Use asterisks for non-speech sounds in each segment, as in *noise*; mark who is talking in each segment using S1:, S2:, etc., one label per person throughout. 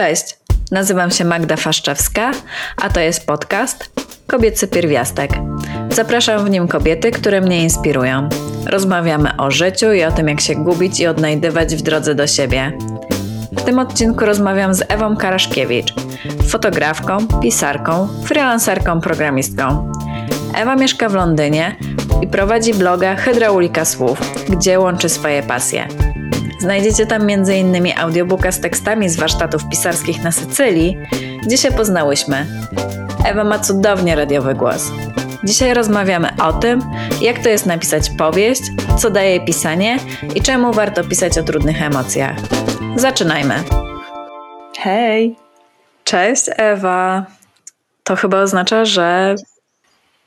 S1: Cześć, nazywam się Magda Faszczewska, a to jest podcast Kobiecy Pierwiastek. Zapraszam w nim kobiety, które mnie inspirują. Rozmawiamy o życiu i o tym, jak się gubić i odnajdywać w drodze do siebie. W tym odcinku rozmawiam z Ewą Karaszkiewicz, fotografką, pisarką, freelancerką, programistką. Ewa mieszka w Londynie i prowadzi bloga Hydraulika Słów, gdzie łączy swoje pasje. Znajdziecie tam m.in. audiobooka z tekstami z warsztatów pisarskich na Sycylii, gdzie się poznałyśmy. Ewa ma cudownie radiowy głos. Dzisiaj rozmawiamy o tym, jak to jest napisać powieść, co daje pisanie i czemu warto pisać o trudnych emocjach. Zaczynajmy.
S2: Hej!
S1: Cześć Ewa. To chyba oznacza, że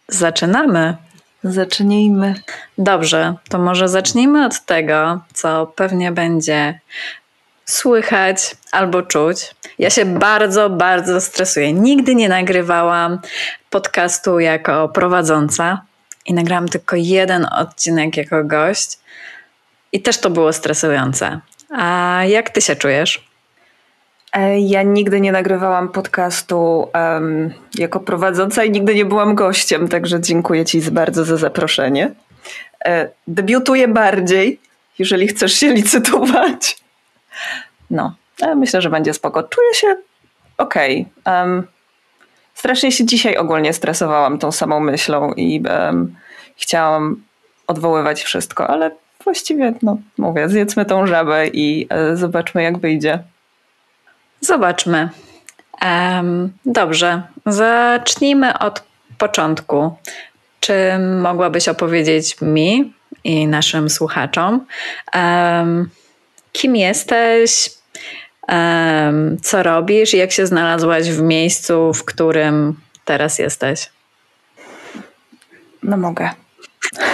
S1: zaczynamy.
S2: Zacznijmy.
S1: Dobrze, to może zacznijmy od tego, co pewnie będzie słychać albo czuć. Ja się bardzo, bardzo stresuję. Nigdy nie nagrywałam podcastu jako prowadząca i nagrałam tylko jeden odcinek jako gość. I też to było stresujące. A jak ty się czujesz?
S2: E, ja nigdy nie nagrywałam podcastu um, jako prowadząca i nigdy nie byłam gościem, także dziękuję Ci bardzo za zaproszenie. E, debiutuję bardziej, jeżeli chcesz się licytować. No, myślę, że będzie spoko. Czuję się okej. Okay. Um, strasznie się dzisiaj ogólnie stresowałam tą samą myślą i um, chciałam odwoływać wszystko, ale właściwie, no mówię, zjedzmy tą żabę i e, zobaczmy jak wyjdzie.
S1: Zobaczmy. Dobrze, zacznijmy od początku. Czy mogłabyś opowiedzieć mi i naszym słuchaczom, kim jesteś, co robisz i jak się znalazłaś w miejscu, w którym teraz jesteś?
S2: No mogę. *laughs*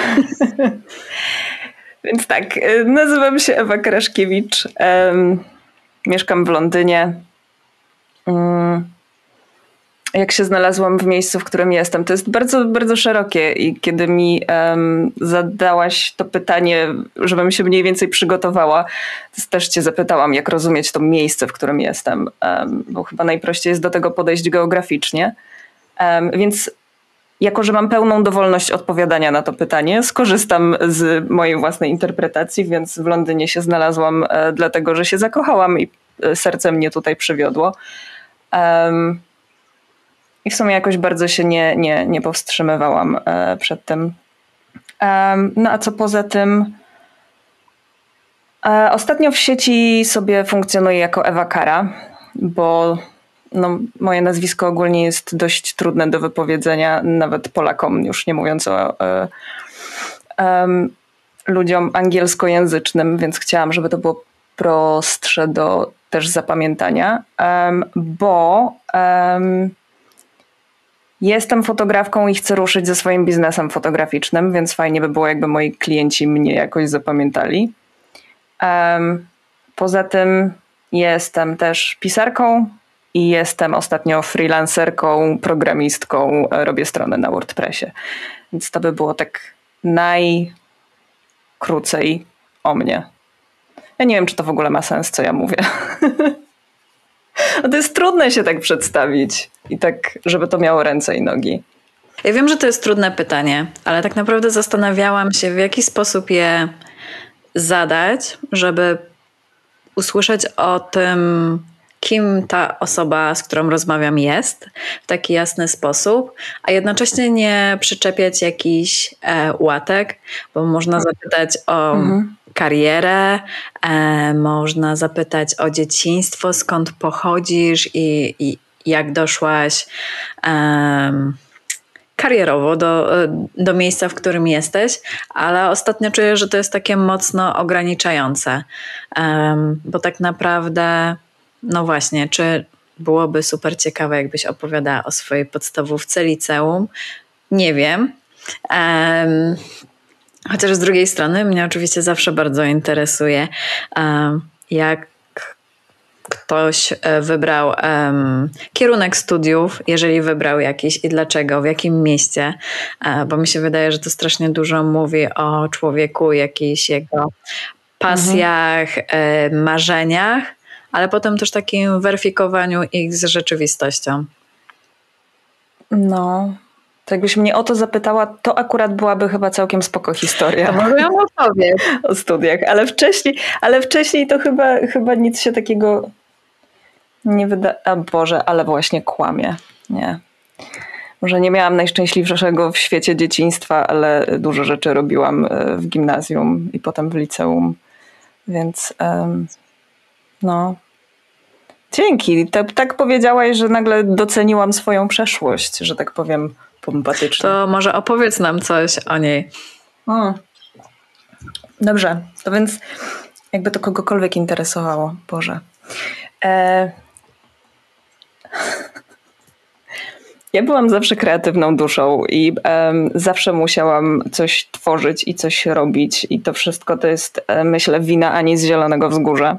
S2: Więc tak, nazywam się Ewa Kraszkiewicz. Um, mieszkam w Londynie. Mm. Jak się znalazłam w miejscu, w którym jestem, to jest bardzo, bardzo szerokie i kiedy mi um, zadałaś to pytanie, żebym się mniej więcej przygotowała, to też cię zapytałam, jak rozumieć to miejsce, w którym jestem, um, bo chyba najprościej jest do tego podejść geograficznie. Um, więc jako, że mam pełną dowolność odpowiadania na to pytanie, skorzystam z mojej własnej interpretacji, więc w Londynie się znalazłam e, dlatego, że się zakochałam i e, serce mnie tutaj przywiodło. Um, I w sumie jakoś bardzo się nie, nie, nie powstrzymywałam e, przed tym. Um, no a co poza tym? Ostatnio w sieci sobie funkcjonuję jako Ewa Kara, bo no, moje nazwisko ogólnie jest dość trudne do wypowiedzenia, nawet Polakom, już nie mówiąc o e, ludziom angielskojęzycznym, więc chciałam, żeby to było prostsze do też zapamiętania, bo jestem fotografką i chcę ruszyć ze swoim biznesem fotograficznym, więc fajnie by było, jakby moi klienci mnie jakoś zapamiętali. Poza tym jestem też pisarką i jestem ostatnio freelancerką, programistką, robię stronę na WordPressie. Więc to by było tak najkrócej o mnie. Ja nie wiem, czy to w ogóle ma sens, co ja mówię. *laughs* to jest trudne się tak przedstawić i tak, żeby to miało ręce i nogi.
S1: Ja wiem, że to jest trudne pytanie, ale tak naprawdę zastanawiałam się, w jaki sposób je zadać, żeby usłyszeć o tym, kim ta osoba, z którą rozmawiam, jest w taki jasny sposób, a jednocześnie nie przyczepiać jakichś e, łatek, bo można zapytać o mhm. karierę, e, można zapytać o dzieciństwo, skąd pochodzisz i, i jak doszłaś e, karierowo do, do miejsca, w którym jesteś, ale ostatnio czuję, że to jest takie mocno ograniczające, e, bo tak naprawdę, no właśnie, czy byłoby super ciekawe, jakbyś opowiadała o swojej podstawówce, liceum? Nie wiem. Chociaż z drugiej strony mnie oczywiście zawsze bardzo interesuje, jak ktoś e, wybrał um, kierunek studiów, jeżeli wybrał jakiś i dlaczego, w jakim mieście, e, bo mi się wydaje, że to strasznie dużo mówi o człowieku, jakichś jego pasjach, mhm. marzeniach, ale potem też takim weryfikowaniu ich z rzeczywistością.
S2: No, to jakbyś mnie o to zapytała, to akurat byłaby chyba całkiem spoko historia.
S1: To mogę ją opowiedzieć. *laughs*
S2: o studiach, ale wcześniej, ale wcześniej to chyba, chyba nic się takiego nie wyda... A Boże, ale właśnie kłamie. Nie. Może nie miałam najszczęśliwszego w świecie dzieciństwa, ale dużo rzeczy robiłam e, w gimnazjum i potem w liceum. Więc um, no. Dzięki. Tak, tak powiedziałaś, że nagle doceniłam swoją przeszłość, że tak powiem pompatycznie.
S1: To może opowiedz nam coś o niej.
S2: O. Dobrze, to więc jakby to kogokolwiek interesowało, Boże. E... *laughs* Ja byłam zawsze kreatywną duszą i um, zawsze musiałam coś tworzyć i coś robić, i to wszystko to jest, e, myślę, wina Ani z Zielonego Wzgórza.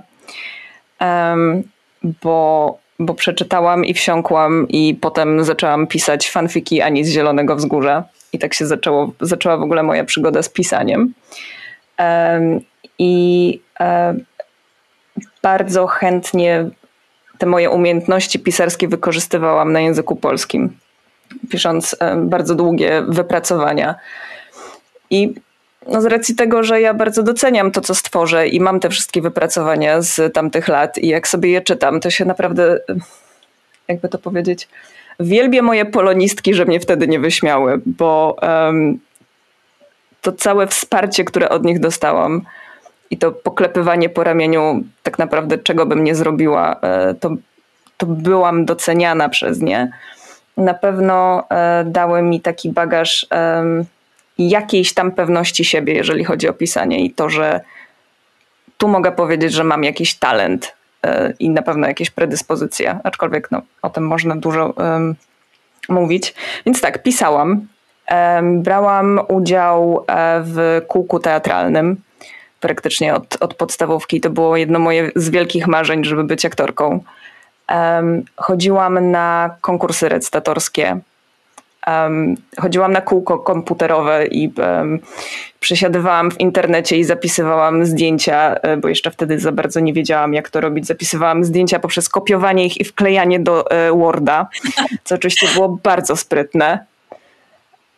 S2: Bo, bo przeczytałam i wsiąkłam, i potem zaczęłam pisać fanfiki Ani z Zielonego Wzgórza. I tak się zaczęło, zaczęła w ogóle moja przygoda z pisaniem. I um, bardzo chętnie te moje umiejętności pisarskie wykorzystywałam na języku polskim, pisząc bardzo długie wypracowania. I no z racji tego, że ja bardzo doceniam to, co stworzę i mam te wszystkie wypracowania z tamtych lat i jak sobie je czytam, to się naprawdę, jakby to powiedzieć, wielbię moje polonistki, że mnie wtedy nie wyśmiały, bo um, to całe wsparcie, które od nich dostałam, i to poklepywanie po ramieniu, tak naprawdę czego bym nie zrobiła, e, to, to byłam doceniana przez nie. Na pewno e, dały mi taki bagaż jakiejś tam pewności siebie, jeżeli chodzi o pisanie, i to, że tu mogę powiedzieć, że mam jakiś talent e, i na pewno jakieś predyspozycje, aczkolwiek no, o tym można dużo um, mówić. Więc tak, pisałam. Um, brałam udział w kółku teatralnym praktycznie od, od podstawówki. To było jedno moje z wielkich marzeń, żeby być aktorką. Um, chodziłam na konkursy recytatorskie. Um, chodziłam na kółko komputerowe i um, przesiadywałam w internecie i zapisywałam zdjęcia, e, bo jeszcze wtedy za bardzo nie wiedziałam, jak to robić. Zapisywałam zdjęcia poprzez kopiowanie ich i wklejanie do e, Worda, *laughs* co oczywiście było bardzo sprytne.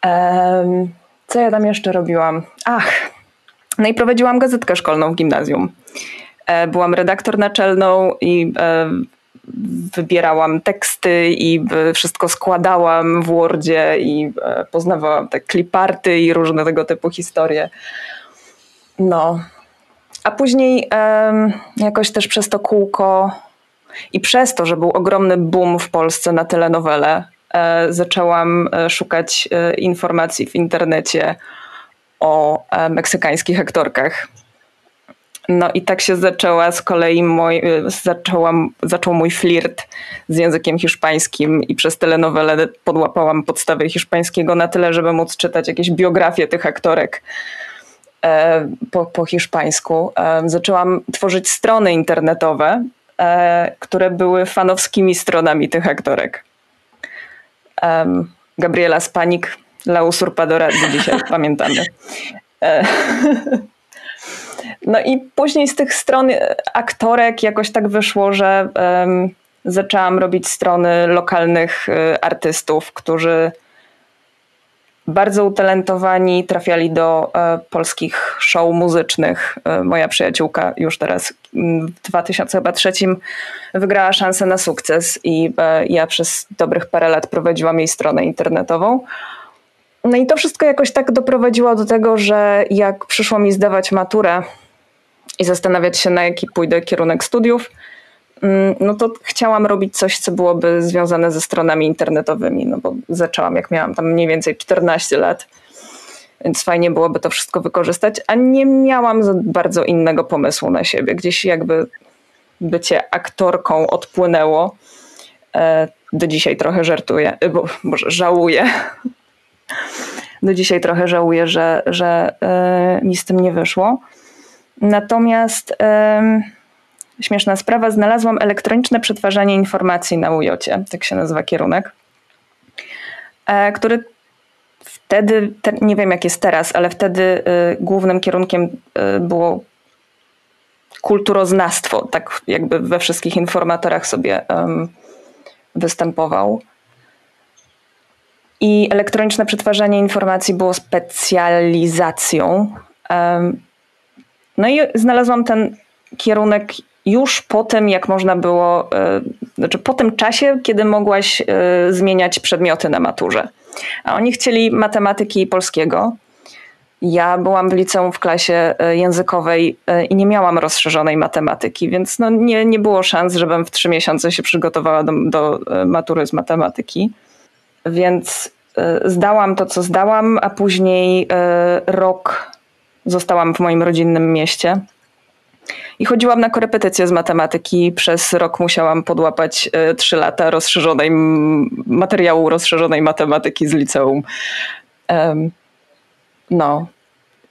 S2: Um, co ja tam jeszcze robiłam? Ach, no i prowadziłam gazetkę szkolną w gimnazjum. E, byłam redaktor naczelną i e, wybierałam teksty i e, wszystko składałam w Wordzie i poznawałam te kliparty i różne tego typu historie. No. A później jakoś też przez to kółko i przez to, że był ogromny boom w Polsce na telenowele, zaczęłam szukać informacji w internecie o e, meksykańskich aktorkach. No i tak się zaczęła z kolei mój, e, zaczęłam, zaczął mój flirt z językiem hiszpańskim i przez telenowelę podłapałam podstawy hiszpańskiego na tyle, żeby móc czytać jakieś biografie tych aktorek e, po, po hiszpańsku. Zaczęłam tworzyć strony internetowe, które były fanowskimi stronami tych aktorek. Gabriela Spanik La Usurpadora do dzisiaj pamiętamy. *laughs* E, no i później z tych stron aktorek jakoś tak wyszło, że um, zaczęłam robić strony lokalnych um, artystów, którzy bardzo utalentowani trafiali do um, polskich show muzycznych. E, moja przyjaciółka już teraz w 2003 wygrała szansę na sukces i ja przez dobrych parę lat prowadziłam jej stronę internetową. No i to wszystko jakoś tak doprowadziło do tego, że jak przyszło mi zdawać maturę i zastanawiać się, na jaki pójdę kierunek studiów, mm, no to chciałam robić coś, co byłoby związane ze stronami internetowymi, no bo zaczęłam, jak miałam tam mniej więcej 14 lat, więc fajnie byłoby to wszystko wykorzystać, a nie miałam za bardzo innego pomysłu na siebie. Gdzieś jakby bycie aktorką odpłynęło. E, do dzisiaj trochę żartuję, bo może żałuję, *laughs* do dzisiaj trochę żałuję, że, że yy, mi z tym nie wyszło. Natomiast śmieszna sprawa, znalazłam elektroniczne przetwarzanie informacji na UJOcie, tak się nazywa kierunek, yy, który wtedy, te, nie wiem jak jest teraz, ale wtedy głównym kierunkiem było kulturoznawstwo, tak jakby we wszystkich informatorach sobie występował. I elektroniczne przetwarzanie informacji było specjalizacją. No i znalazłam ten kierunek już po tym, jak można było, e, znaczy po tym czasie, kiedy mogłaś e, zmieniać przedmioty na maturze. A oni chcieli matematyki i polskiego. Ja byłam w liceum w klasie e, językowej i nie miałam rozszerzonej matematyki, więc no nie, nie było szans, żebym w trzy miesiące się przygotowała do, do matury z matematyki. Więc zdałam to, co zdałam, a później rok zostałam w moim rodzinnym mieście i chodziłam na korepetycje z matematyki. Przez rok musiałam podłapać e, trzy lata rozszerzonej materiału rozszerzonej matematyki z liceum. No.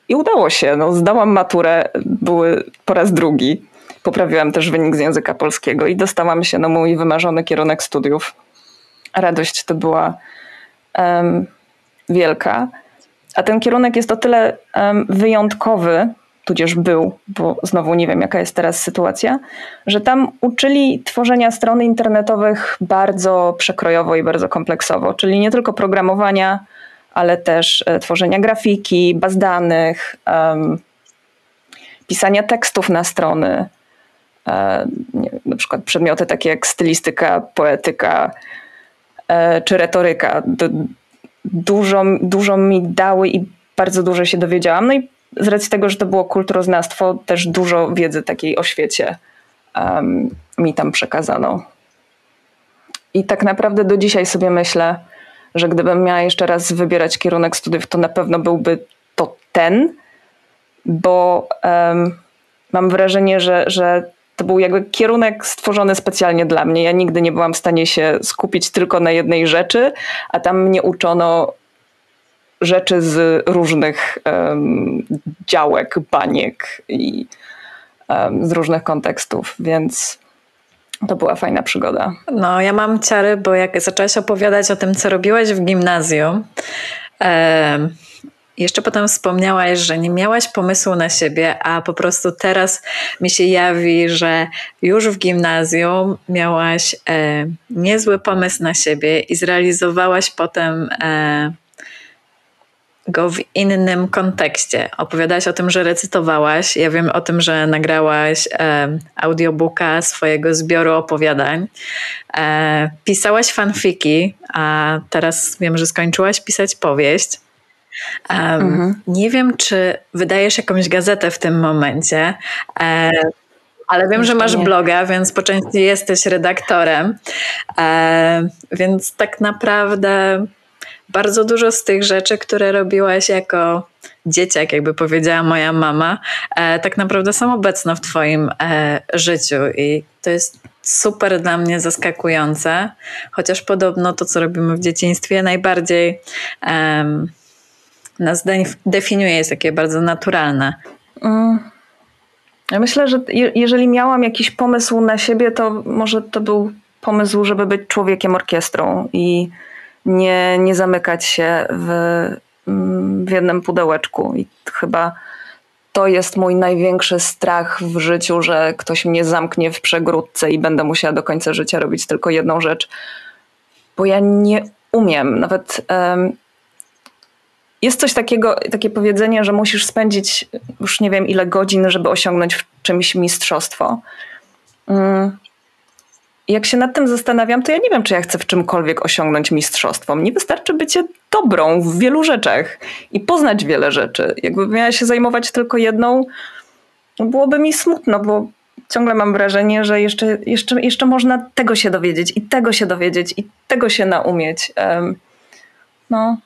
S2: I udało się. No, zdałam maturę, były po raz drugi. Poprawiłam też wynik z języka polskiego i dostałam się na mój wymarzony kierunek studiów. Radość to była um, wielka. A ten kierunek jest o tyle um, wyjątkowy, tudzież był, bo znowu nie wiem, jaka jest teraz sytuacja, że tam uczyli tworzenia stron internetowych bardzo przekrojowo i bardzo kompleksowo, czyli nie tylko programowania, ale też e, tworzenia grafiki, baz danych, um, pisania tekstów na strony, nie, na przykład przedmioty takie jak stylistyka, poetyka e, czy retoryka. Dużo, dużo mi dały i bardzo dużo się dowiedziałam. No i z racji tego, że to było kulturoznawstwo, też dużo wiedzy takiej o świecie um, mi tam przekazano. I tak naprawdę do dzisiaj sobie myślę, że gdybym miała jeszcze raz wybierać kierunek studiów, to na pewno byłby to ten, bo um, mam wrażenie, że, że to był jakby kierunek stworzony specjalnie dla mnie. Ja nigdy nie byłam w stanie się skupić tylko na jednej rzeczy, a tam mnie uczono rzeczy z różnych um, działek, baniek i um, z różnych kontekstów, więc to była fajna przygoda.
S1: No, ja mam ciary, bo jak zaczęłaś opowiadać o tym, co robiłaś w gimnazjum, jeszcze potem wspomniałaś, że nie miałaś pomysłu na siebie, a po prostu teraz mi się jawi, że już w gimnazjum miałaś e, niezły pomysł na siebie i zrealizowałaś potem e, go w innym kontekście. Opowiadałaś o tym, że recytowałaś. Ja wiem o tym, że nagrałaś e, audiobooka swojego zbioru opowiadań. E, pisałaś fanfiki, a teraz wiem, że skończyłaś pisać powieść. Um, mhm. Nie wiem, czy wydajesz jakąś gazetę w tym momencie, e, ale wiem, że masz bloga, więc po części jesteś redaktorem. E, więc tak naprawdę bardzo dużo z tych rzeczy, które robiłaś jako dzieciak, jakby powiedziała moja mama, e, tak naprawdę są obecne w Twoim e, życiu i to jest super dla mnie zaskakujące, chociaż podobno to, co robimy w dzieciństwie, najbardziej um, nas definiuje, jest takie bardzo naturalne. Mm.
S2: Ja myślę, że jeżeli miałam jakiś pomysł na siebie, to może to był pomysł, żeby być człowiekiem orkiestrą i nie, nie zamykać się w, mm, w jednym pudełeczku. I chyba to jest mój największy strach w życiu, że ktoś mnie zamknie w przegródce i będę musiała do końca życia robić tylko jedną rzecz, bo ja nie umiem. Nawet jest coś takiego, takie powiedzenie, że musisz spędzić już nie wiem ile godzin, żeby osiągnąć w czymś mistrzostwo. Um, jak się nad tym zastanawiam, to ja nie wiem, czy ja chcę w czymkolwiek osiągnąć mistrzostwo. Mnie wystarczy bycie dobrą w wielu rzeczach i poznać wiele rzeczy. Jakby miała się zajmować tylko jedną, no byłoby mi smutno, bo ciągle mam wrażenie, że jeszcze, jeszcze, jeszcze można tego się dowiedzieć i tego się dowiedzieć i tego się naumieć. Um, no,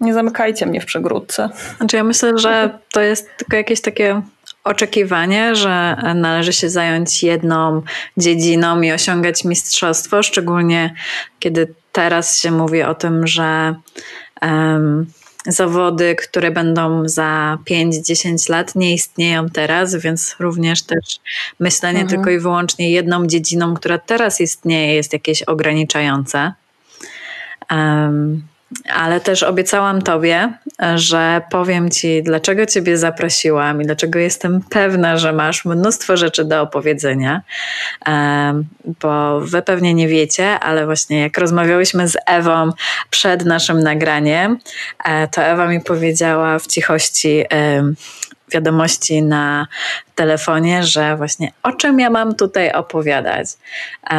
S2: nie zamykajcie mnie w przegródce.
S1: Znaczy ja myślę, że to jest tylko jakieś takie oczekiwanie, że należy się zająć jedną dziedziną i osiągać mistrzostwo, szczególnie kiedy teraz się mówi o tym, że um, zawody, które będą za 5-10 lat, nie istnieją teraz, więc również też myślenie mhm. tylko i wyłącznie jedną dziedziną, która teraz istnieje, jest jakieś ograniczające. Um, ale też obiecałam Tobie, że powiem Ci, dlaczego Ciebie zaprosiłam i dlaczego jestem pewna, że masz mnóstwo rzeczy do opowiedzenia, bo Wy pewnie nie wiecie, ale właśnie jak rozmawiałyśmy z Ewą przed naszym nagraniem, e, to Ewa mi powiedziała w cichości, wiadomości na telefonie, że właśnie o czym ja mam tutaj opowiadać. A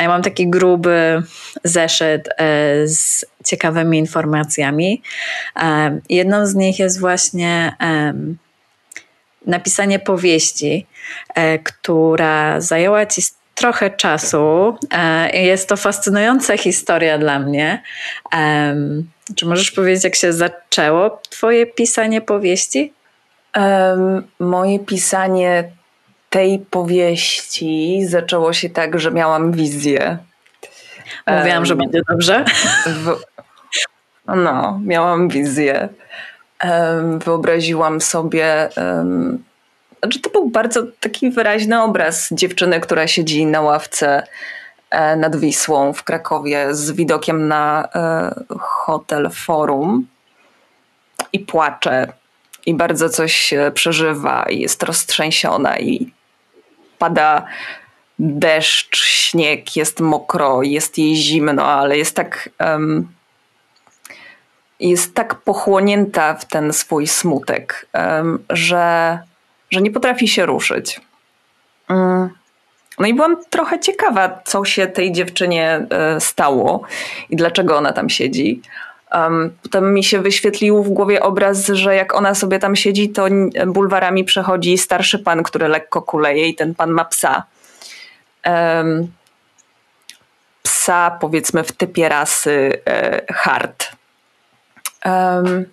S1: ja mam taki gruby zeszyt e, z ciekawymi informacjami. Um, jedną z nich jest właśnie um, napisanie powieści, e, która zajęła ci trochę czasu. E, jest to fascynująca historia dla mnie. Czy możesz powiedzieć, jak się zaczęło Twoje pisanie powieści?
S2: moje pisanie tej powieści zaczęło się tak, że miałam wizję.
S1: Mówiłam, um, że będzie dobrze. W,
S2: no, miałam wizję. Wyobraziłam sobie. Znaczy to był bardzo taki wyraźny obraz dziewczyny, która siedzi na ławce e, nad Wisłą w Krakowie z widokiem na e, hotel Forum i płacze i bardzo coś przeżywa i jest roztrzęsiona i pada deszcz, śnieg, jest mokro, jest jej zimno, ale jest tak um, jest tak pochłonięta w ten swój smutek, że, że nie potrafi się ruszyć. Um, no i byłam trochę ciekawa, co się tej dziewczynie e, stało i dlaczego ona tam siedzi. Potem mi się wyświetlił w głowie obraz, że jak ona sobie tam siedzi, to bulwarami przechodzi starszy pan, który lekko kuleje i ten pan ma psa. Psa powiedzmy w typie rasy e, hard. Um,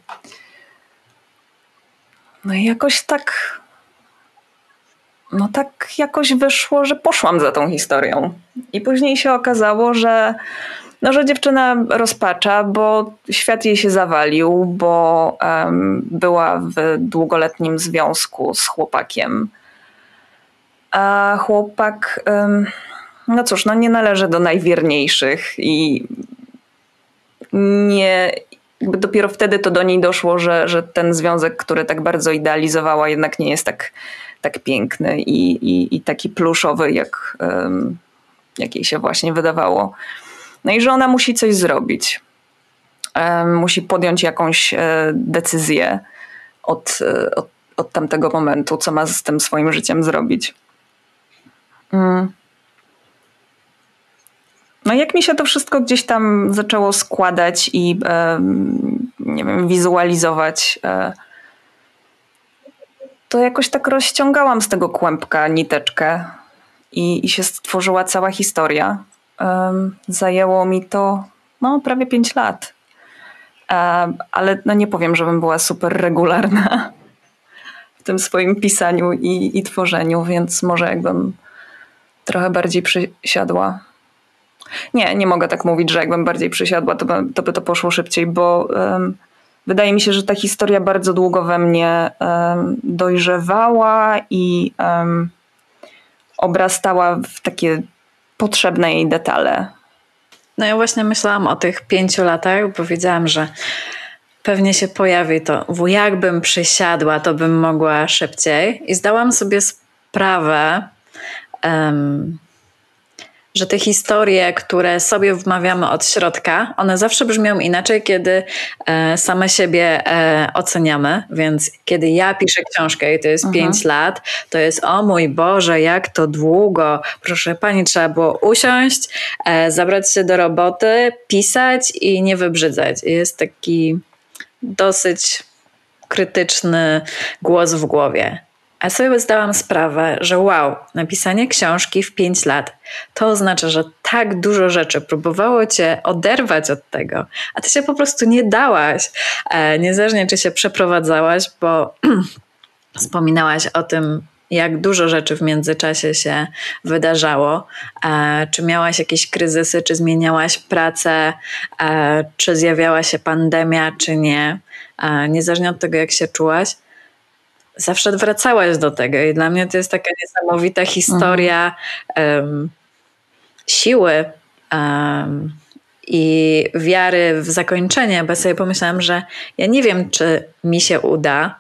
S2: no i jakoś tak no tak jakoś wyszło, że poszłam za tą historią. I później się okazało, że no, że dziewczyna rozpacza, bo świat jej się zawalił, bo um, była w długoletnim związku z chłopakiem. A chłopak, um, no cóż, no nie należy do najwierniejszych i nie, jakby dopiero wtedy to do niej doszło, że, że ten związek, który tak bardzo idealizowała, jednak nie jest tak, tak piękny i, i, i taki pluszowy, jak, um, jak jej się właśnie wydawało. No i że ona musi coś zrobić. Musi podjąć jakąś e, decyzję od, e, od, od tamtego momentu, co ma z tym swoim życiem zrobić. Mm. No jak mi się to wszystko gdzieś tam zaczęło składać i nie wiem, wizualizować, e, to jakoś tak rozciągałam z tego kłębka niteczkę i, i się stworzyła cała historia um, zajęło mi to no, prawie 5 lat. Ale no, nie powiem, żebym była super regularna w tym swoim pisaniu i, i tworzeniu, więc może jakbym trochę bardziej przysiadła. Nie, nie mogę tak mówić, że jakbym bardziej przysiadła, to by to, by to poszło szybciej, bo um, wydaje mi się, że ta historia bardzo długo we mnie um, dojrzewała i um, obrastała w takie potrzebne jej detale.
S1: No ja właśnie myślałam o tych pięciu latach, bo wiedziałam, że pewnie się pojawi to, jakbym przysiadła, to bym mogła szybciej. I zdałam sobie sprawę, um, że te historie, które sobie wmawiamy od środka, one zawsze brzmią inaczej, kiedy e, same siebie e, oceniamy. Więc kiedy ja piszę książkę i to jest mhm. 5 lat, to jest o mój Boże, jak to długo. Proszę pani, trzeba było usiąść, e, zabrać się do roboty, pisać i nie wybrzydzać. Jest taki dosyć krytyczny głos w głowie. A sobie zdałam sprawę, że wow, napisanie książki w 5 lat to oznacza, że tak dużo rzeczy próbowało cię oderwać od tego, a ty się po prostu nie dałaś. E, niezależnie czy się przeprowadzałaś, bo *clears throat* wspominałaś o tym, jak dużo rzeczy w międzyczasie się wydarzało. E, czy miałaś jakieś kryzysy, czy zmieniałaś pracę, e, czy zjawiała się pandemia, czy nie. Niezależnie od tego, jak się czułaś, zawsze wracałaś do tego i dla mnie to jest taka niesamowita historia um, siły um, i wiary w zakończenie, bo sobie pomyślałam, że ja nie wiem, czy mi się uda.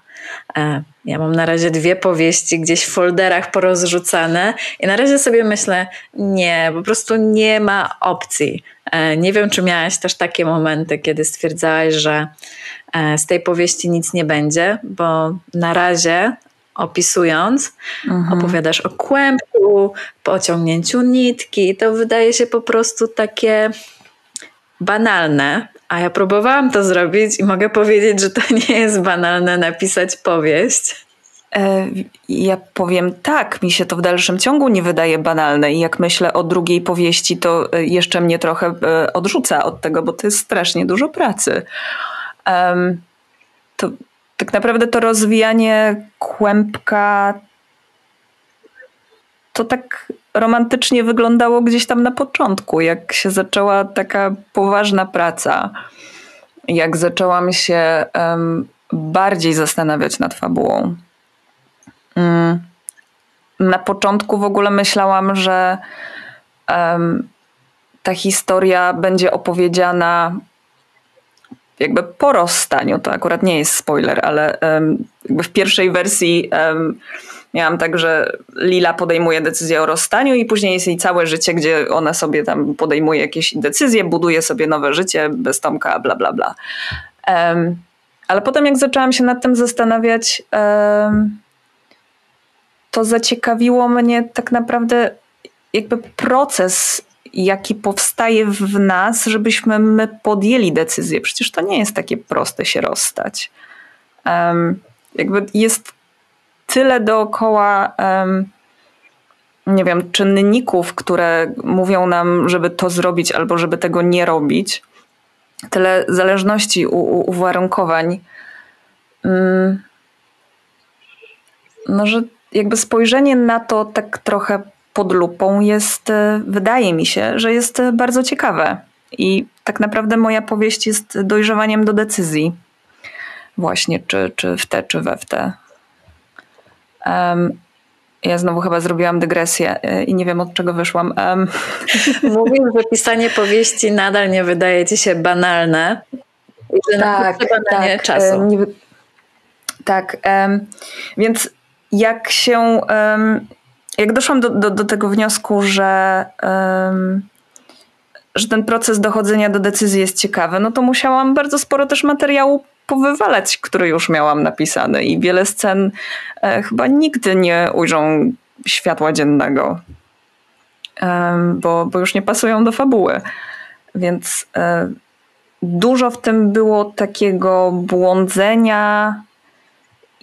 S1: E, ja mam na razie dwie powieści gdzieś w folderach porozrzucane i na razie sobie myślę, nie, po prostu nie ma opcji. E, nie wiem, czy miałaś też takie momenty, kiedy stwierdzałaś, że e, z tej powieści nic nie będzie, bo na razie opisując, mhm. opowiadasz o kłębku, pociągnięciu nitki. To wydaje się po prostu takie banalne, a ja próbowałam to zrobić i mogę powiedzieć, że to nie jest banalne napisać powieść.
S2: E, ja powiem tak, mi się to w dalszym ciągu nie wydaje banalne i jak myślę o drugiej powieści, to e, jeszcze mnie trochę e, odrzuca od tego, bo to jest strasznie dużo pracy. To tak naprawdę to rozwijanie kłębka to tak romantycznie wyglądało gdzieś tam na początku, jak się zaczęła taka poważna praca, jak zaczęłam się bardziej zastanawiać nad fabułą. Um, na początku w ogóle myślałam, że ta historia będzie opowiedziana jakby po rozstaniu. To akurat nie jest spoiler, ale jakby w pierwszej wersji miałam tak, że Lila podejmuje decyzję o rozstaniu i później jest jej całe życie, gdzie ona sobie tam podejmuje jakieś decyzje, buduje sobie nowe życie bez Tomka, bla, bla, bla. Um, ale potem jak zaczęłam się nad tym zastanawiać, um, to zaciekawiło mnie tak naprawdę jakby proces, jaki powstaje w nas, żebyśmy my podjęli decyzję. Przecież to nie jest takie proste się rozstać. Um, jakby jest tyle dookoła, um, nie wiem, czynników, które mówią nam, żeby to zrobić albo żeby tego nie robić. Tyle zależności, u, u, uwarunkowań. Um, no, że jakby spojrzenie na to tak trochę pod lupą jest, e, wydaje mi się, że jest bardzo ciekawe. I tak naprawdę moja powieść jest dojrzewaniem do decyzji. Właśnie, czy, czy w te, czy we w te. Um, ja znowu chyba zrobiłam dygresję e, i nie wiem od czego wyszłam. Um. *laughs*
S1: Mówisz, że pisanie powieści nadal nie wydaje ci się banalne. I że tak, tak,
S2: e,
S1: czasu. Nie,
S2: tak, um, więc jak się, jak doszłam do, do, do, tego wniosku, że, że ten proces dochodzenia do decyzji jest ciekawy, no to musiałam bardzo sporo też materiału powywalać, który już miałam napisany i wiele scen e, chyba nigdy nie ujrzą światła dziennego, bo, bo już nie pasują do fabuły. Więc e, dużo w tym było takiego błądzenia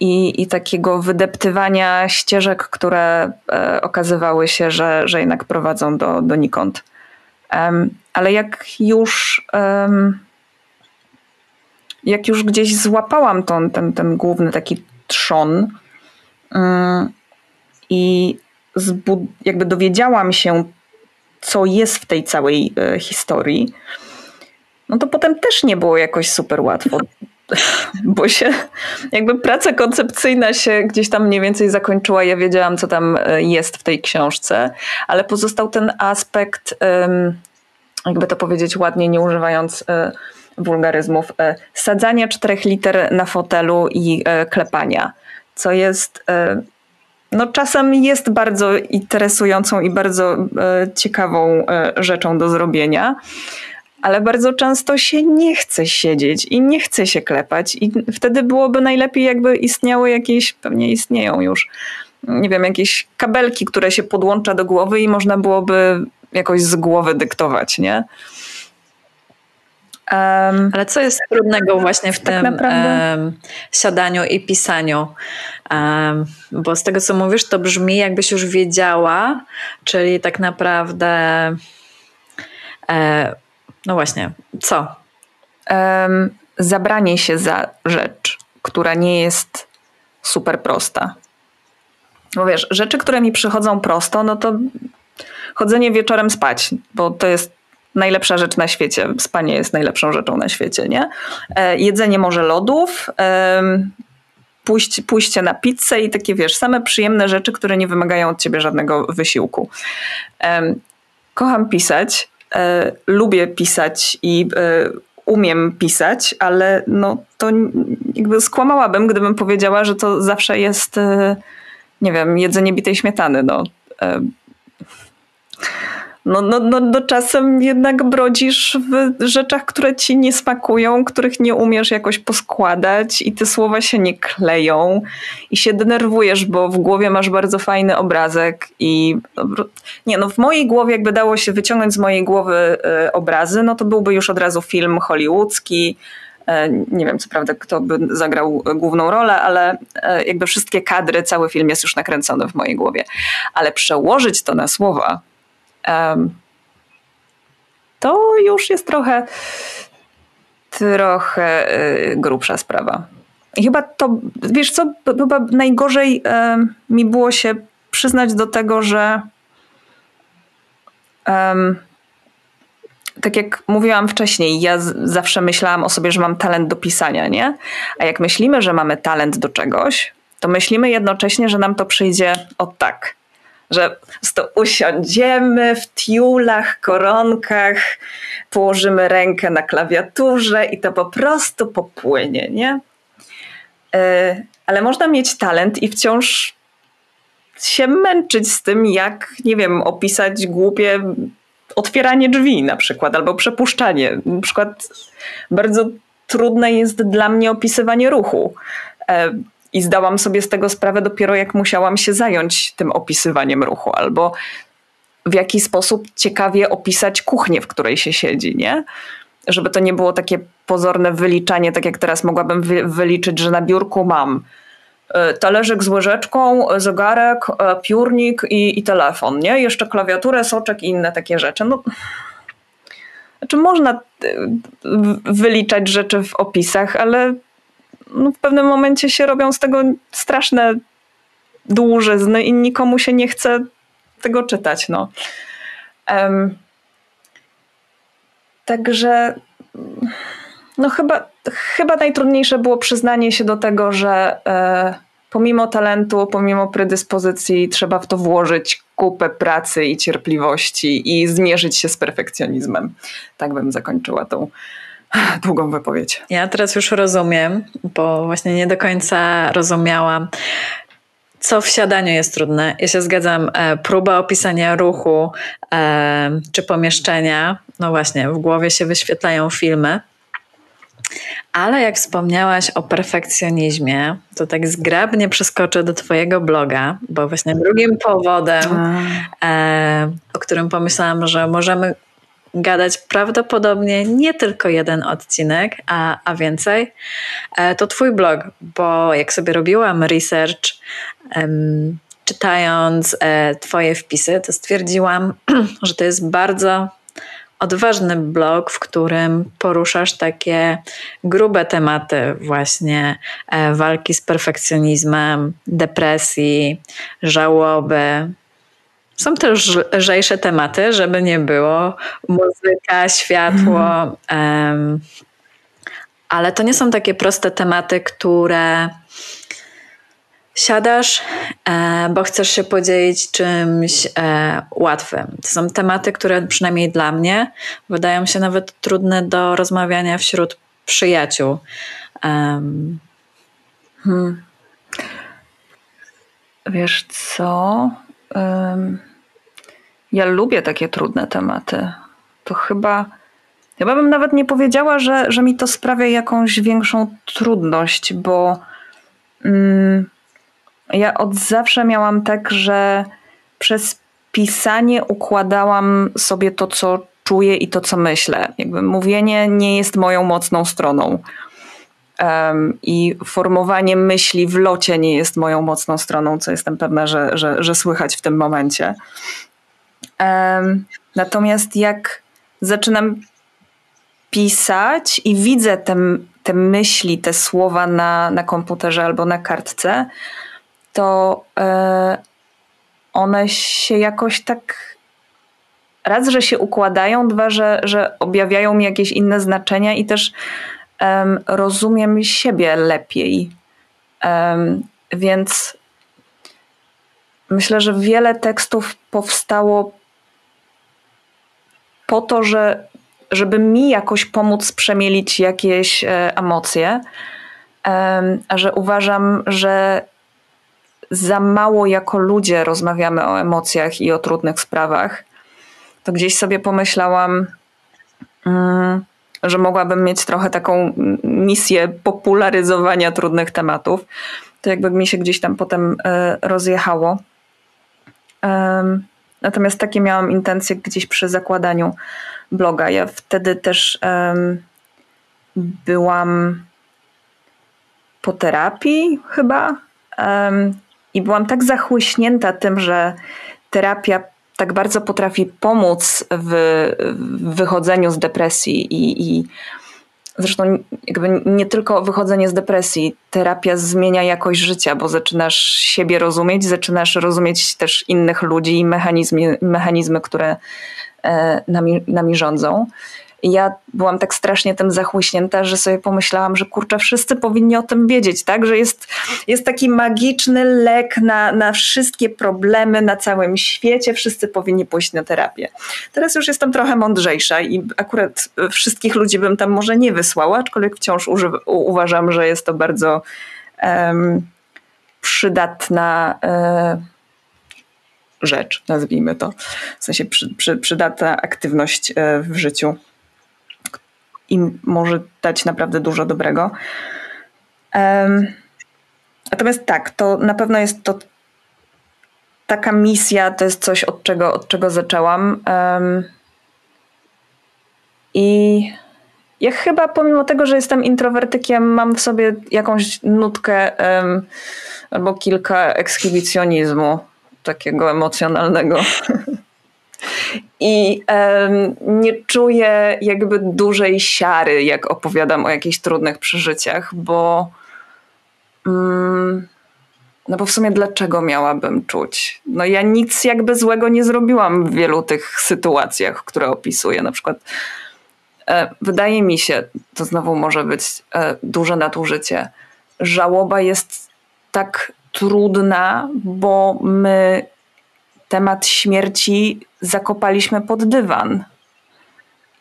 S2: i, i takiego wydeptywania ścieżek, które e, okazywały się, że, że jednak prowadzą do, donikąd. ale jak już jak już gdzieś złapałam ten, ten, ten główny taki trzon mm, i jakby dowiedziałam się, co jest w tej całej e, historii, no to potem też nie było jakoś super łatwo. *laughs* Bo się jakby praca koncepcyjna się gdzieś tam mniej więcej zakończyła. Ja wiedziałam, co tam e, jest w tej książce, ale pozostał ten aspekt, jakby to powiedzieć ładnie, nie używając e, wulgaryzmów, e, sadzania czterech liter na fotelu i klepania, co jest no czasem jest bardzo interesującą i bardzo ciekawą rzeczą do zrobienia, ale bardzo często się nie chce siedzieć i nie chce się klepać i wtedy byłoby najlepiej jakby istniały jakieś, pewnie istnieją już, nie wiem, jakieś kabelki, które się podłącza do głowy i można byłoby jakoś z głowy dyktować, nie?
S1: Um, Ale co jest trudnego właśnie w tak tym um, siadaniu i pisaniu? Um, bo z tego, co mówisz, to brzmi, jakbyś już wiedziała, czyli tak naprawdę. E, no właśnie, co?
S2: zabranie się za rzecz, która nie jest super prosta. Bo wiesz, rzeczy, które mi przychodzą prosto, no to chodzenie wieczorem spać, bo to jest najlepsza rzecz na świecie. Spanie jest najlepszą rzeczą na świecie, nie? E, jedzenie może lodów, e, pójść, pójście na pizzę i takie, wiesz, same przyjemne rzeczy, które nie wymagają od ciebie żadnego wysiłku. E, kocham pisać e, lubię pisać i e, umiem pisać, ale no to jakby skłamałabym, gdybym powiedziała, że to zawsze jest, e, nie wiem, jedzenie bitej śmietany. No. E, no, no, no, no czasem jednak brodzisz w rzeczach, które ci nie smakują, których nie umiesz jakoś poskładać i te słowa się nie kleją i się denerwujesz, bo w głowie masz bardzo fajny obrazek i nie no w mojej głowie jakby dało się wyciągnąć z mojej głowy y, obrazy, no to byłby już od razu film hollywoodzki, e, nie wiem co prawda kto by zagrał główną rolę, ale e, jakby wszystkie kadry, cały film jest już nakręcony w mojej głowie. Ale przełożyć to na słowa, to już jest trochę trochę y, grubsza sprawa. I chyba to, wiesz co, chyba najgorzej mi było się przyznać do tego, że tak jak mówiłam wcześniej, ja zawsze myślałam o sobie, że mam talent do pisania, nie? A jak myślimy, że mamy talent do czegoś, to myślimy jednocześnie, że nam to przyjdzie od tak że to usiądziemy w tiulach, koronkach, położymy rękę na klawiaturze i to po prostu popłynie, nie? E, ale można mieć talent i wciąż się męczyć z tym, jak, nie wiem, opisać głupie otwieranie drzwi na przykład, albo przepuszczanie. Na przykład bardzo trudne jest dla mnie opisywanie ruchu. E, i zdałam sobie z tego sprawę dopiero jak musiałam się zająć tym opisywaniem ruchu, albo w jaki sposób ciekawie opisać kuchnię, w której się siedzi, nie? Żeby to nie było takie pozorne wyliczanie, tak jak teraz mogłabym wy wyliczyć, że na biurku mam e, talerzyk z łyżeczką, zegarek, e, piórnik i, i telefon, nie? Jeszcze klawiaturę, soczek i inne takie rzeczy. No, znaczy można e, wyliczać rzeczy w opisach, ale no w pewnym momencie się robią z tego straszne dłużyzny i nikomu się nie chce tego czytać. No. Um, także no chyba, chyba najtrudniejsze było przyznanie się do tego, że e, pomimo talentu, pomimo predyspozycji trzeba w to włożyć kupę pracy i cierpliwości i zmierzyć się z perfekcjonizmem. Tak bym zakończyła tą długą wypowiedź.
S1: Ja teraz już rozumiem, bo właśnie nie do końca rozumiałam. Co w siadaniu jest trudne? Ja się zgadzam. E, próba opisania ruchu e, czy pomieszczenia, no właśnie, w głowie się wyświetlają filmy. Ale jak wspomniałaś o perfekcjonizmie, to tak zgrabnie przeskoczę do Twojego bloga, bo właśnie drugim powodem, e, o którym pomyślałam, że możemy gadać prawdopodobnie nie tylko jeden odcinek, a, a więcej, e, to Twój blog, bo jak sobie robiłam research, czytając e, Twoje wpisy, to stwierdziłam, *clears throat* że to jest bardzo odważny blog, w którym poruszasz takie grube tematy, właśnie e, walki z perfekcjonizmem, depresji, żałoby, są też lżejsze tematy, żeby nie było. Muzyka, światło. Um, ale to nie są takie proste tematy, które siadasz, e, bo chcesz się podzielić czymś e, łatwym. To są tematy, które przynajmniej dla mnie wydają się nawet trudne do rozmawiania wśród przyjaciół. Um.
S2: Hmm. Wiesz co? Um ja lubię takie trudne tematy. To chyba, chyba bym nawet nie powiedziała, że, że mi to sprawia jakąś większą trudność, bo mm, ja od zawsze miałam tak, że przez pisanie układałam sobie to, co czuję i to, co myślę. Jakby mówienie nie jest moją mocną stroną. Um, I formowanie myśli w locie nie jest moją mocną stroną, co jestem pewna, że, że, że słychać w tym momencie. Natomiast jak zaczynam pisać i widzę te, te myśli, te słowa na, na komputerze albo na kartce, to e, one się jakoś tak raz, że się układają, dwa, że, że objawiają mi jakieś inne znaczenia i też um, rozumiem siebie lepiej. Um, więc myślę, że wiele tekstów powstało po to, że, żeby mi jakoś pomóc przemielić jakieś e, emocje, a że uważam, że za mało jako ludzie rozmawiamy o emocjach i o trudnych sprawach, to gdzieś sobie pomyślałam, mm, że mogłabym mieć trochę taką misję popularyzowania trudnych tematów. To jakby mi się gdzieś tam potem e, rozjechało. Natomiast takie miałam intencje gdzieś przy zakładaniu bloga. Ja wtedy też byłam po terapii chyba i byłam tak zachłyśnięta tym, że terapia tak bardzo potrafi pomóc w, wychodzeniu z depresji i, i zresztą jakby nie tylko wychodzenie z depresji, terapia zmienia jakość życia, bo zaczynasz siebie rozumieć, zaczynasz rozumieć też innych ludzi i mechanizmy, mechanizmy które e, nami, nami rządzą. Ja byłam tak strasznie tym zachłyśnięta, że sobie pomyślałam, że kurczę, wszyscy powinni o tym wiedzieć, tak? Że jest, jest taki magiczny lek na, na wszystkie problemy na całym świecie, wszyscy powinni pójść na terapię. Teraz już jestem trochę mądrzejsza i akurat wszystkich ludzi bym tam może nie wysłała, aczkolwiek wciąż uważam, że jest to bardzo um, przydatna. Um, rzecz, nazwijmy to. W sensie przy, przy, przydatna aktywność e, w życiu im może dać naprawdę dużo dobrego. Natomiast tak, to na pewno jest to taka misja, to jest coś, od czego, od czego zaczęłam. I ja chyba pomimo tego, że jestem introwertykiem, mam w sobie jakąś nutkę um, albo kilka ekshibicjonizmu takiego emocjonalnego. *laughs* I um, nie czuję jakby dużej siary, jak opowiadam o jakichś trudnych przeżyciach, bo. Um, no bo w sumie dlaczego miałabym czuć? No ja nic jakby złego nie zrobiłam w wielu tych sytuacjach, które opisuję. Na przykład e, wydaje mi się, to znowu może być e, duże nadużycie, żałoba jest tak trudna, bo my temat śmierci zakopaliśmy pod dywan.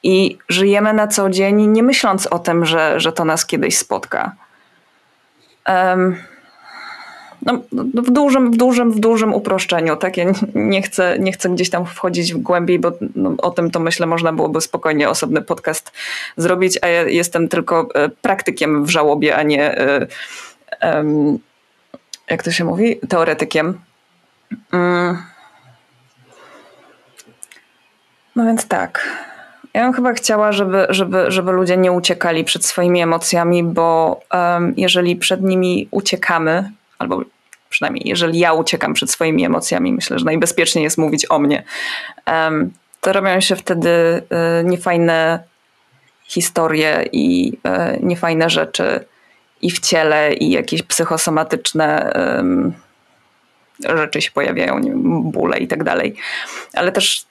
S2: I żyjemy na co dzień, nie myśląc o tym, że, że to nas kiedyś spotka. Um, no, w, dużym, w, dużym, w dużym uproszczeniu. Tak? Ja nie, chcę, nie chcę gdzieś tam wchodzić w głębiej, bo no, o tym to myślę można byłoby spokojnie osobny podcast zrobić, a ja jestem tylko e, praktykiem w żałobie, a nie um, jak to się mówi? Teoretykiem. Um, no więc tak. Ja bym chyba chciała, żeby, żeby, żeby ludzie nie uciekali przed swoimi emocjami, bo um, jeżeli przed nimi uciekamy, albo przynajmniej jeżeli ja uciekam przed swoimi emocjami, myślę, że najbezpieczniej jest mówić o mnie, um, to robią się wtedy y, niefajne historie i y, niefajne rzeczy i w ciele, i jakieś psychosomatyczne y, rzeczy się pojawiają, bóle i tak dalej. Ale też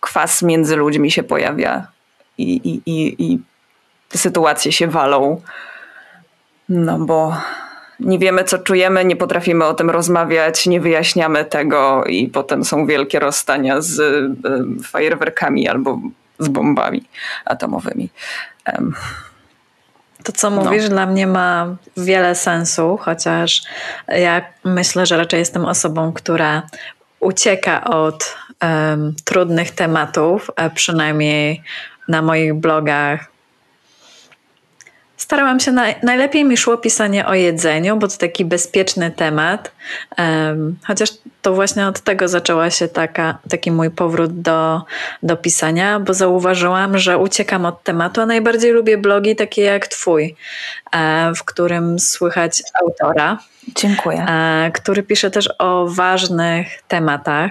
S2: kwas między ludźmi się pojawia i, i, i, i te sytuacje się walą. No bo nie wiemy, co czujemy, nie potrafimy o tym rozmawiać, nie wyjaśniamy tego i potem są wielkie rozstania z y, fajerwerkami albo z bombami atomowymi. Um.
S1: To, co mówisz, no. dla mnie ma wiele sensu, chociaż ja myślę, że raczej jestem osobą, która ucieka od um, trudnych tematów, przynajmniej na moich blogach. Starałam się, na, najlepiej mi szło pisanie o jedzeniu, bo to taki bezpieczny temat. Um, chociaż to właśnie od tego zaczęła się taka, taki mój powrót do, do pisania, bo zauważyłam, że uciekam od tematu, a najbardziej lubię blogi takie jak Twój, e, w którym słychać autora.
S2: Dziękuję.
S1: E, który pisze też o ważnych tematach.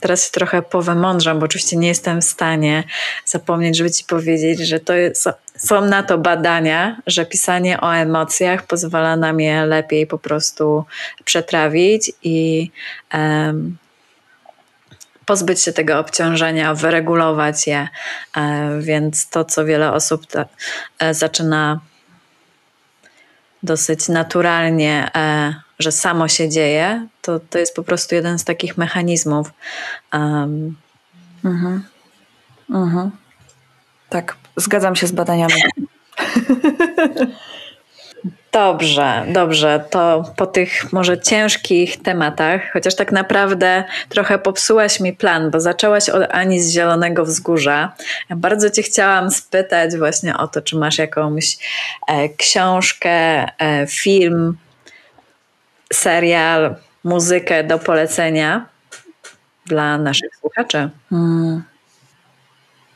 S1: Teraz się trochę powymądrzam, bo oczywiście nie jestem w stanie zapomnieć, żeby ci powiedzieć, że to jest, są na to badania, że pisanie o emocjach pozwala nam je lepiej po prostu przetrawić i um, pozbyć się tego obciążenia, wyregulować je. E, więc to, co wiele osób ta, e, zaczyna dosyć naturalnie e, że samo się dzieje, to, to jest po prostu jeden z takich mechanizmów. Um, mhm.
S2: Mhm. Tak, zgadzam się z badaniami. *laughs*
S1: Dobrze, dobrze. To po tych może ciężkich tematach, chociaż tak naprawdę trochę popsułaś mi plan, bo zaczęłaś od Ani z Zielonego Wzgórza. Ja bardzo Cię chciałam spytać właśnie o to, czy masz jakąś e, książkę, e, film, serial, muzykę do polecenia dla naszych słuchaczy. Hmm.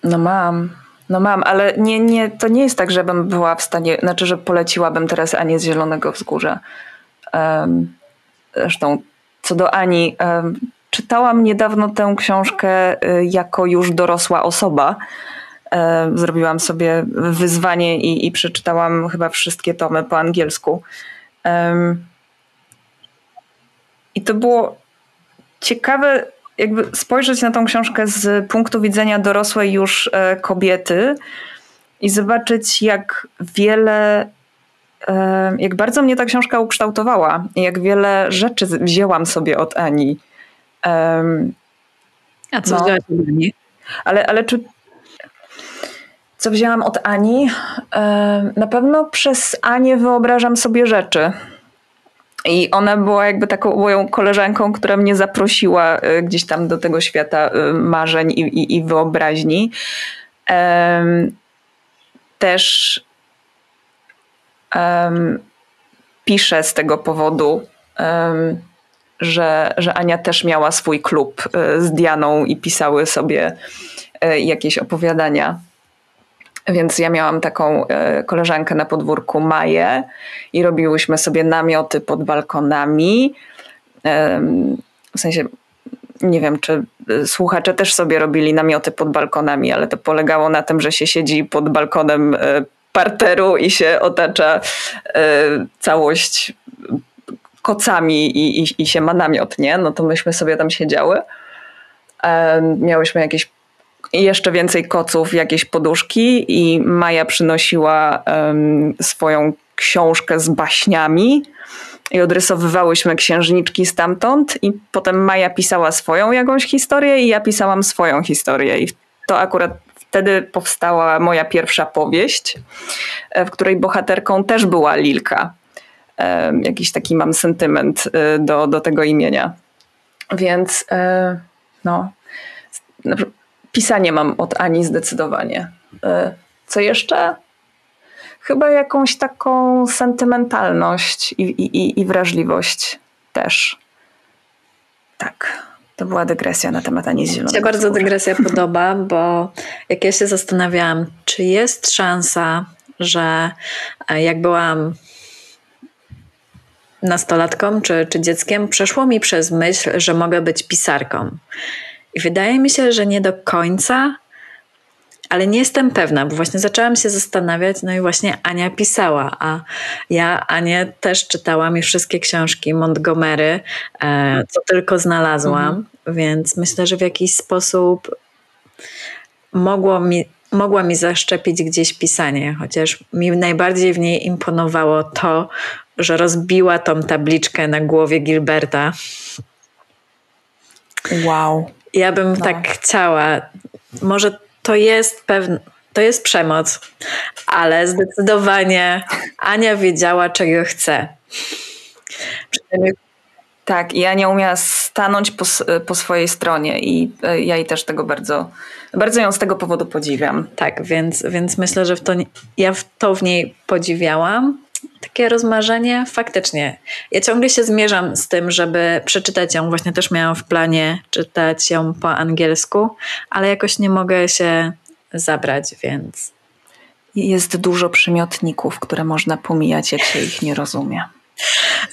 S2: No mam. No mam, ale nie, nie, to nie jest tak, żebym była w stanie, znaczy, że poleciłabym teraz Anię z Zielonego Wzgórza. Um, zresztą co do Ani, um, czytałam niedawno tę książkę y, jako już dorosła osoba. Um, zrobiłam sobie wyzwanie i, i, przeczytałam chyba wszystkie tomy po angielsku. I to było ciekawe jakby spojrzeć na tą książkę z punktu widzenia dorosłej już e, kobiety i zobaczyć, jak wiele, e, jak bardzo mnie ta książka ukształtowała i jak wiele rzeczy wzięłam sobie od Ani.
S1: A co no. wzięłaś od Ani?
S2: Ale, ale czy co wzięłam od Ani? Na pewno przez Anię wyobrażam sobie rzeczy. I ona była jakby taką moją koleżanką, która mnie zaprosiła y, gdzieś tam do tego świata y, marzeń i, i, i wyobraźni. Um, też um, piszę z tego powodu, um, że, że Ania też miała swój klub y, z Dianą i pisały sobie jakieś opowiadania więc ja miałam taką e, koleżankę na podwórku Maję i robiłyśmy sobie namioty pod balkonami. W sensie nie wiem, czy e, słuchacze też sobie robili namioty pod balkonami, ale to polegało na tym, że się siedzi pod balkonem e, parteru i się otacza całość kocami i, i, i się ma namiot, nie? No to myśmy sobie tam siedziały. Miałyśmy jakieś jeszcze więcej koców, jakieś poduszki i Maja przynosiła um, swoją książkę z baśniami i odrysowywałyśmy księżniczki stamtąd i potem Maja pisała swoją jakąś historię i ja pisałam swoją historię i to akurat wtedy powstała moja pierwsza powieść, e, w której bohaterką też była Lilka. Jakiś taki mam sentyment e, do, do tego imienia. Więc e, no, pisanie mam od Ani zdecydowanie. E, co jeszcze? Chyba jakąś taką sentymentalność i, i, i wrażliwość też. Tak. To była dygresja na temat Ani Zielonego. Mi
S1: się bardzo dygresja *laughs* podoba, bo jak ja się zastanawiałam, czy jest szansa, że e, jak byłam nastolatką czy, czy dzieckiem, przeszło mi przez myśl, że mogę być pisarką. I wydaje mi się, że nie do końca, ale nie jestem pewna, bo właśnie zaczęłam się zastanawiać, no i właśnie Ania pisała, a ja Anię też czytałam i wszystkie książki Montgomery, e, co tylko znalazłam, mhm. więc myślę, że w jakiś sposób mogło mi, mogła mi zaszczepić gdzieś pisanie, chociaż mi najbardziej w niej imponowało to, że rozbiła tą tabliczkę na głowie Gilberta.
S2: Wow.
S1: Ja bym no. tak chciała. Może to jest pewne. To jest przemoc, ale zdecydowanie Ania wiedziała, czego chce.
S2: Tak, i Ania umiała stanąć po, po, swojej stronie i e, ja jej też tego bardzo, bardzo ją z tego powodu podziwiam.
S1: Tak, więc, więc myślę, że w to, ja w to w niej podziwiałam takie rozmarzenie, faktycznie. Ja ciągle się zmierzam z tym, żeby przeczytać ją. Właśnie też miałam w planie czytać ją po angielsku, ale jakoś nie mogę się zabrać, więc.
S2: Jest dużo przymiotników, które można pomijać, jak się ich nie rozumie.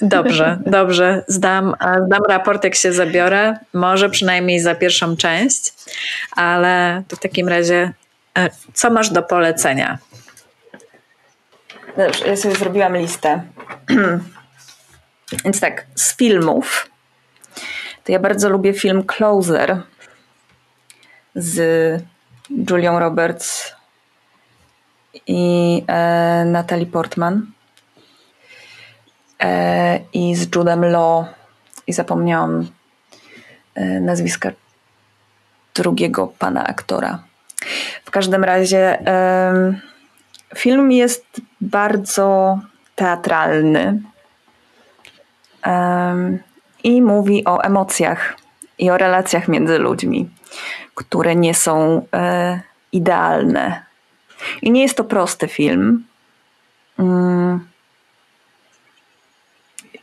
S1: Dobrze, *laughs* dobrze. Zdam, zdam raport, jak się zabiorę. Może przynajmniej za pierwszą część, ale to w takim razie, e, co masz do polecenia?
S2: Ja sobie zrobiłam listę. *clears throat* Więc tak, z filmów. To ja bardzo lubię film Closer z Julią Roberts i e, Natalie Portman e, i z Judem Law i zapomniałam e, nazwiska drugiego pana aktora. W każdym razie um, film jest bardzo teatralny um, i mówi o emocjach i o relacjach między ludźmi, które nie są e, idealne. I nie jest to prosty film. Um,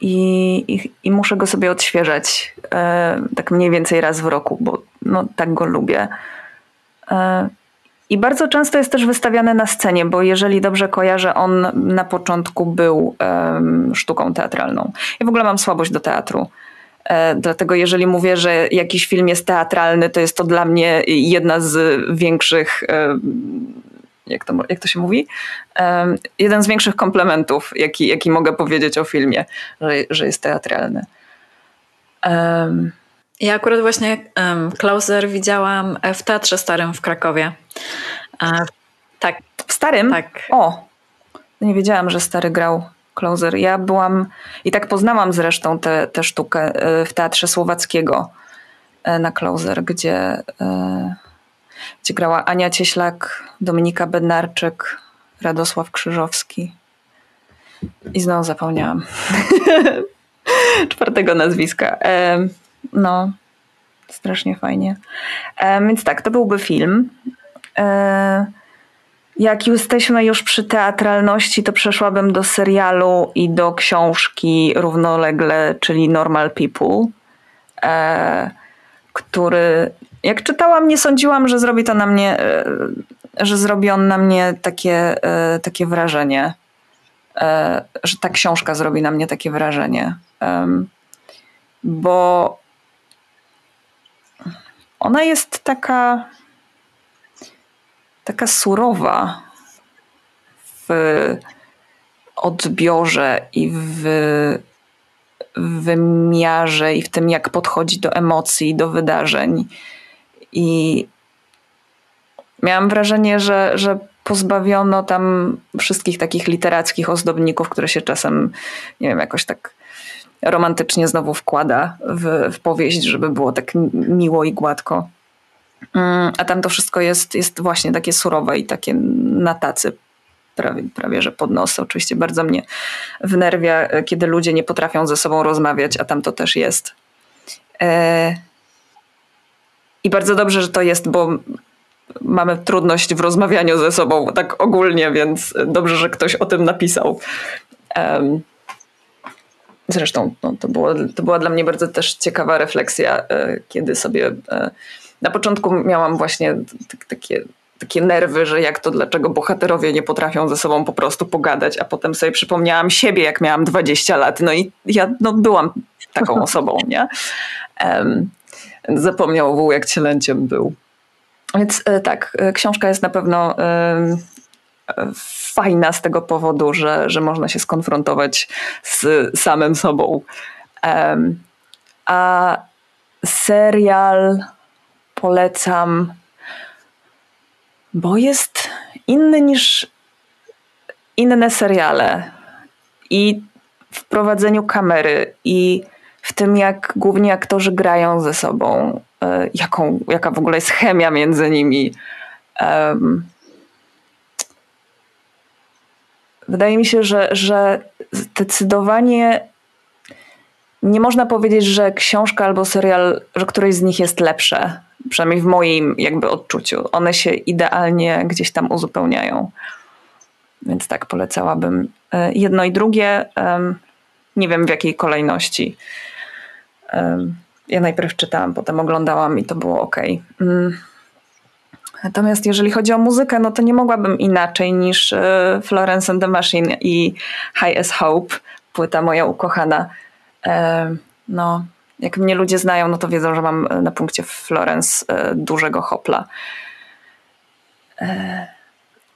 S2: i, i, i, muszę go sobie odświeżać e, tak mniej więcej raz w roku, bo no, tak go lubię. E, I bardzo często jest też wystawiany na scenie, bo jeżeli dobrze kojarzę, on na początku był e, sztuką teatralną. Ja w ogóle mam słabość do teatru. E, dlatego jeżeli mówię, że jakiś film jest teatralny, to jest to dla mnie jedna z większych e, jak to, jak to się mówi? Um, jeden z większych komplementów, jaki, jaki mogę powiedzieć o filmie, że, że jest teatralny. Um.
S1: Ja akurat właśnie um, Klauser widziałam w Teatrze Starym w Krakowie. E, tak.
S2: W Starym?
S1: Tak.
S2: O, nie wiedziałam, że Stary grał Klauser. Ja byłam i tak poznałam zresztą tę sztukę e, w Teatrze Słowackiego e, na Klauser, gdzie gdzie grała Ania Cieślak, Dominika Bednarczyk, Radosław Krzyżowski. I znowu zapomniałam *laughs* czwartego nazwiska. No, strasznie fajnie. E, więc tak, to byłby film. E, jak jesteśmy już przy teatralności, to przeszłabym do serialu i do książki równolegle, czyli Normal People, e, który jak czytałam, nie sądziłam, że zrobi to na mnie, e, że zrobi on na mnie takie, e, takie wrażenie, e, że ta książka zrobi na mnie takie wrażenie. Bo ona jest taka, taka surowa w odbiorze i w wymiarze i w tym, jak podchodzi do emocji, do wydarzeń. I miałam wrażenie, że, że pozbawiono tam wszystkich takich literackich ozdobników, które się czasem, nie wiem, jakoś tak romantycznie znowu wkłada w, w powieść, żeby było tak miło i gładko. Mm, a tam to wszystko jest, jest właśnie takie surowe i takie na tacy prawie, prawie że pod nos. Oczywiście bardzo mnie wnerwia, kiedy ludzie nie potrafią ze sobą rozmawiać, a tam to też jest. E i bardzo dobrze, że to jest, bo mamy trudność w rozmawianiu ze sobą tak ogólnie, więc dobrze, że ktoś o tym napisał. Um, zresztą no, to, było, to była dla mnie bardzo też ciekawa refleksja, e, kiedy sobie e, na początku miałam właśnie takie takie nerwy, że jak to, dlaczego bohaterowie nie potrafią ze sobą po prostu pogadać, a potem sobie przypomniałam siebie, jak miałam 20 lat, no i ja no, byłam taką *laughs* osobą, nie? Um, Zapomniał wół, jak cielęciem był. Więc e, tak, książka jest na pewno fajna z tego powodu, że, że można się skonfrontować z samym sobą. A serial polecam, bo jest inny niż inne seriale. I w prowadzeniu kamery, i w tym, jak główni aktorzy grają ze sobą, e, jaką, jaka w ogóle jest chemia między nimi. Um, wydaje mi się, że, że zdecydowanie nie można powiedzieć, że książka albo serial, że któryś z nich jest lepsze. Przynajmniej w moim jakby odczuciu. One się idealnie gdzieś tam uzupełniają. Więc tak polecałabym e, jedno i drugie. Nie wiem w jakiej kolejności. Ja najpierw czytałam, potem oglądałam i to było ok. Natomiast jeżeli chodzi o muzykę, no to nie mogłabym inaczej niż e, Florence and the Machine i High as Hope, płyta moja ukochana. No, jak mnie ludzie znają, no to wiedzą, że mam na punkcie Florence e, dużego hopla. E,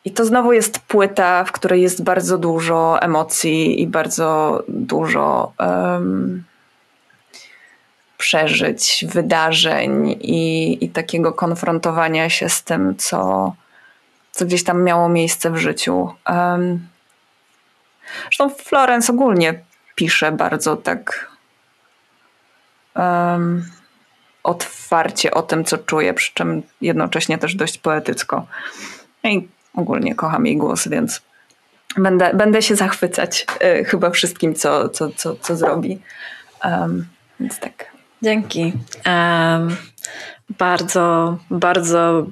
S2: I to znowu jest płyta, w której jest bardzo dużo emocji i bardzo dużo um, przeżyć, wydarzeń i, i takiego konfrontowania się z tym, co, co gdzieś tam miało miejsce w życiu. Um, zresztą Florence ogólnie pisze bardzo tak um, otwarcie o tym, co czuję, przy czym jednocześnie też dość poetycko. I ogólnie kocham jej głos, więc będę, będę się zachwycać y, chyba wszystkim, co, co, co, co zrobi. Um, więc tak.
S1: Dzięki. Um, bardzo, bardzo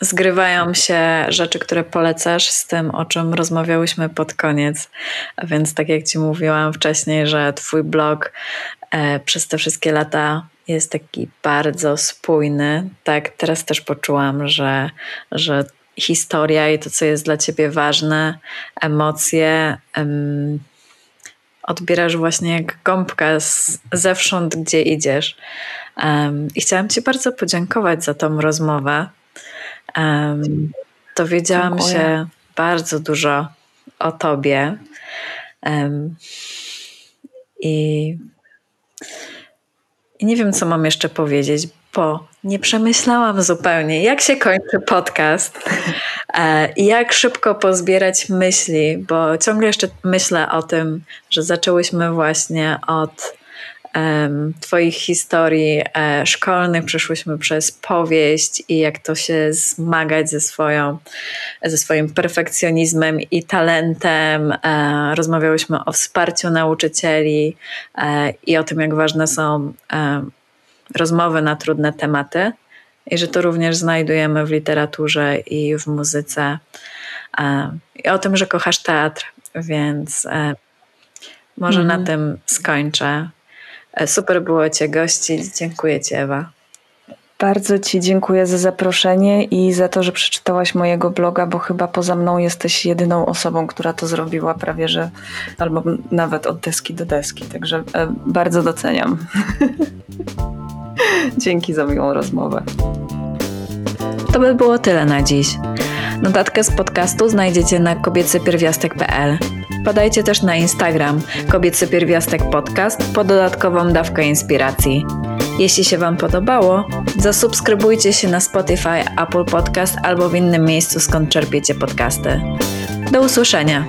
S1: zgrywają się rzeczy, które polecasz z tym, o czym rozmawiałyśmy pod koniec. A więc tak jak Ci mówiłam wcześniej, że Twój blog e, przez te wszystkie lata jest taki bardzo spójny. Tak, teraz też poczułam, że, że historia i to, co jest dla Ciebie ważne, emocje, em, odbierasz właśnie jak gąbka z, zewsząd, gdzie idziesz. Um, I chciałam Ci bardzo podziękować za tą rozmowę. Um, dowiedziałam
S2: Dziękuję.
S1: się bardzo dużo o Tobie. Um, i, I nie wiem, co mam jeszcze powiedzieć, bo nie przemyślałam zupełnie, jak się kończy podcast *laughs* e, i jak szybko pozbierać myśli, bo ciągle jeszcze myślę o tym, że zaczęłyśmy właśnie od em, Twoich historii e, szkolnych, przeszłyśmy przez powieść i jak to się zmagać ze, swoją, ze swoim perfekcjonizmem i talentem. E, rozmawiałyśmy o wsparciu nauczycieli e, i o tym, jak ważne są rozmowy na trudne tematy i że to również znajdujemy w literaturze i w muzyce. E, I o tym, że kochasz teatr, więc e, może
S2: Mhm.
S1: na tym skończę. E, Super było Cię gościć. Dziękuję Ci, Ewa.
S2: Bardzo Ci dziękuję za zaproszenie i za to, że przeczytałaś mojego bloga, bo chyba poza mną jesteś jedyną osobą, która to zrobiła prawie że albo nawet od deski do deski. Także bardzo doceniam. *laughs* Dzięki za miłą rozmowę.
S1: To by było tyle na dziś. Notatkę z podcastu znajdziecie na kobiecypierwiastek.pl. Podajcie też na Instagram Kobiecy Pierwiastek Podcast po dodatkową dawkę inspiracji. Jeśli się Wam podobało, zasubskrybujcie się na Spotify, Apple Podcast albo w innym miejscu, skąd czerpiecie podcasty. Do usłyszenia!